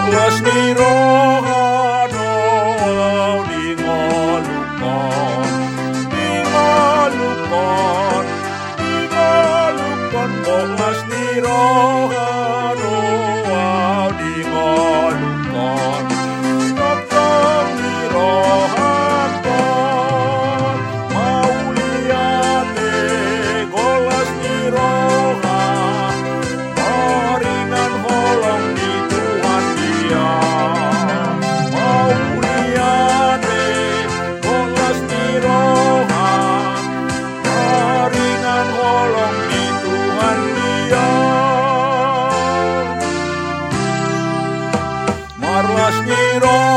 عمرش بیرون. Pero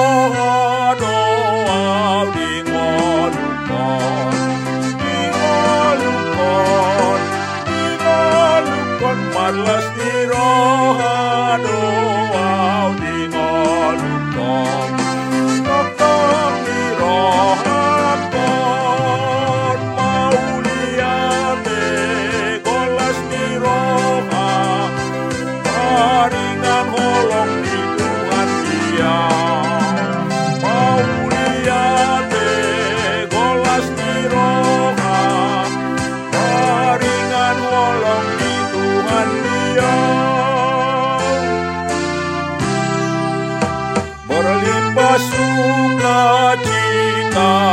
Berlimpah sukacita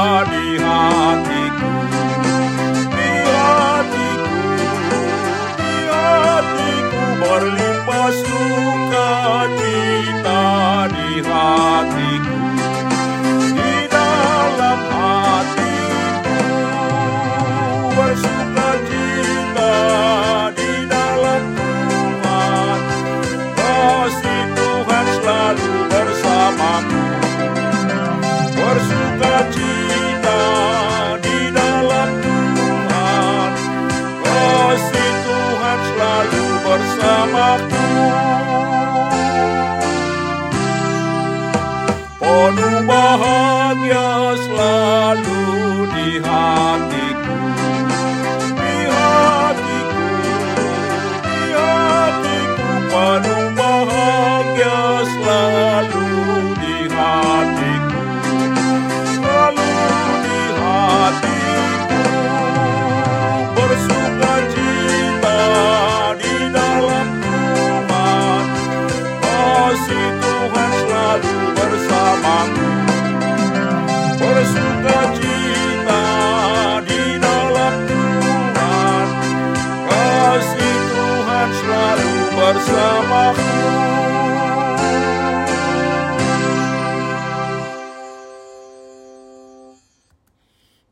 Bahagia selalu di hatiku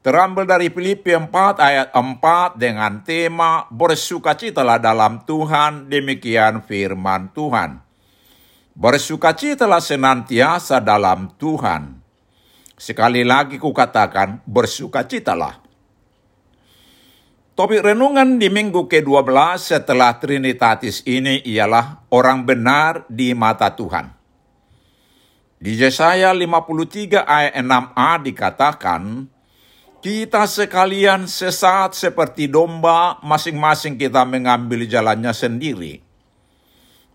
terambil dari Filipi 4 ayat 4 dengan tema bersukacitalah dalam Tuhan, demikian firman Tuhan. Bersukacitalah senantiasa dalam Tuhan. Sekali lagi kukatakan bersukacitalah. Topik renungan di minggu ke-12 setelah Trinitatis ini ialah orang benar di mata Tuhan. Di Yesaya 53 ayat 6a dikatakan, kita sekalian sesat seperti domba, masing-masing kita mengambil jalannya sendiri.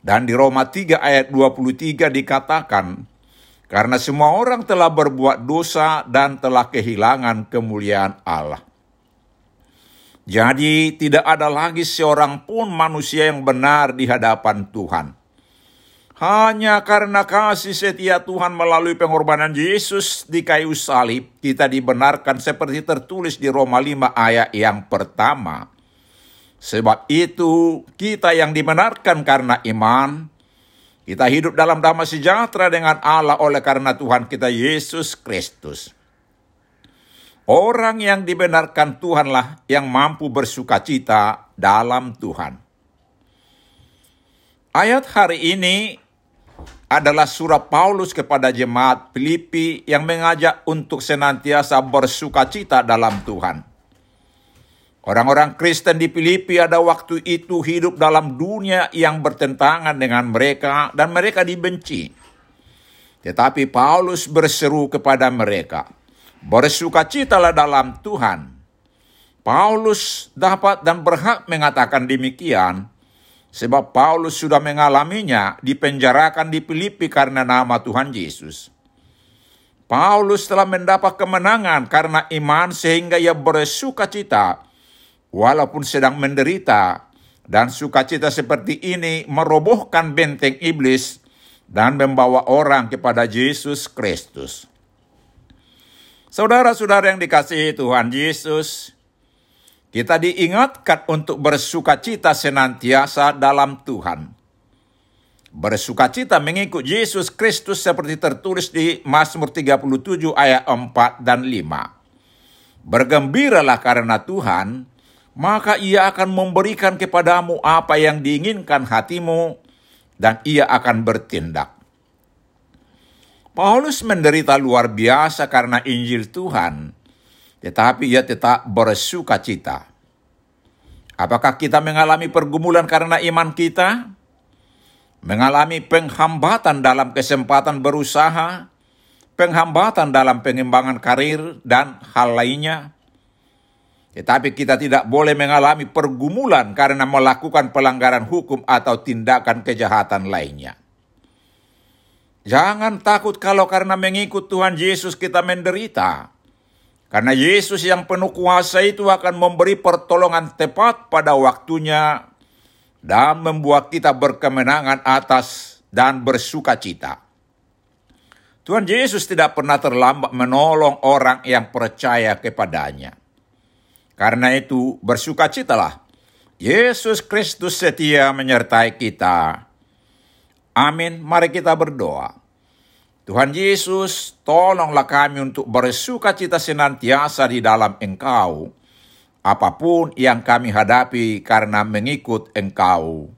Dan di Roma 3 ayat 23 dikatakan, karena semua orang telah berbuat dosa dan telah kehilangan kemuliaan Allah. Jadi tidak ada lagi seorang pun manusia yang benar di hadapan Tuhan. Hanya karena kasih setia Tuhan melalui pengorbanan Yesus di kayu salib, kita dibenarkan seperti tertulis di Roma 5 ayat yang pertama. Sebab itu, kita yang dibenarkan karena iman, kita hidup dalam damai sejahtera dengan Allah oleh karena Tuhan kita Yesus Kristus. Orang yang dibenarkan Tuhanlah yang mampu bersuka cita dalam Tuhan. Ayat hari ini adalah surat Paulus kepada jemaat Filipi yang mengajak untuk senantiasa bersuka cita dalam Tuhan. Orang-orang Kristen di Filipi ada waktu itu hidup dalam dunia yang bertentangan dengan mereka dan mereka dibenci. Tetapi Paulus berseru kepada mereka, bersukacitalah dalam Tuhan. Paulus dapat dan berhak mengatakan demikian Sebab Paulus sudah mengalaminya dipenjarakan di Filipi karena nama Tuhan Yesus. Paulus telah mendapat kemenangan karena iman sehingga ia bersuka cita walaupun sedang menderita dan sukacita seperti ini merobohkan benteng iblis dan membawa orang kepada Yesus Kristus. Saudara-saudara yang dikasihi Tuhan Yesus, kita diingatkan untuk bersuka cita senantiasa dalam Tuhan. Bersuka cita mengikut Yesus Kristus seperti tertulis di Mazmur 37 ayat 4 dan 5. Bergembiralah karena Tuhan, maka ia akan memberikan kepadamu apa yang diinginkan hatimu, dan ia akan bertindak. Paulus menderita luar biasa karena Injil Tuhan, tetapi ia tetap bersuka cita. Apakah kita mengalami pergumulan karena iman kita? Mengalami penghambatan dalam kesempatan berusaha, penghambatan dalam pengembangan karir, dan hal lainnya? Tetapi kita tidak boleh mengalami pergumulan karena melakukan pelanggaran hukum atau tindakan kejahatan lainnya. Jangan takut kalau karena mengikut Tuhan Yesus kita menderita. Karena Yesus yang penuh kuasa itu akan memberi pertolongan tepat pada waktunya dan membuat kita berkemenangan atas dan bersuka cita. Tuhan Yesus tidak pernah terlambat menolong orang yang percaya kepadanya. Karena itu bersukacitalah. Yesus Kristus setia menyertai kita. Amin. Mari kita berdoa. Tuhan Yesus, tolonglah kami untuk bersuka cita senantiasa di dalam Engkau, apa pun yang kami hadapi karena mengikut Engkau.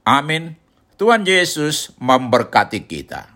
Amin. Tuhan Yesus memberkati kita.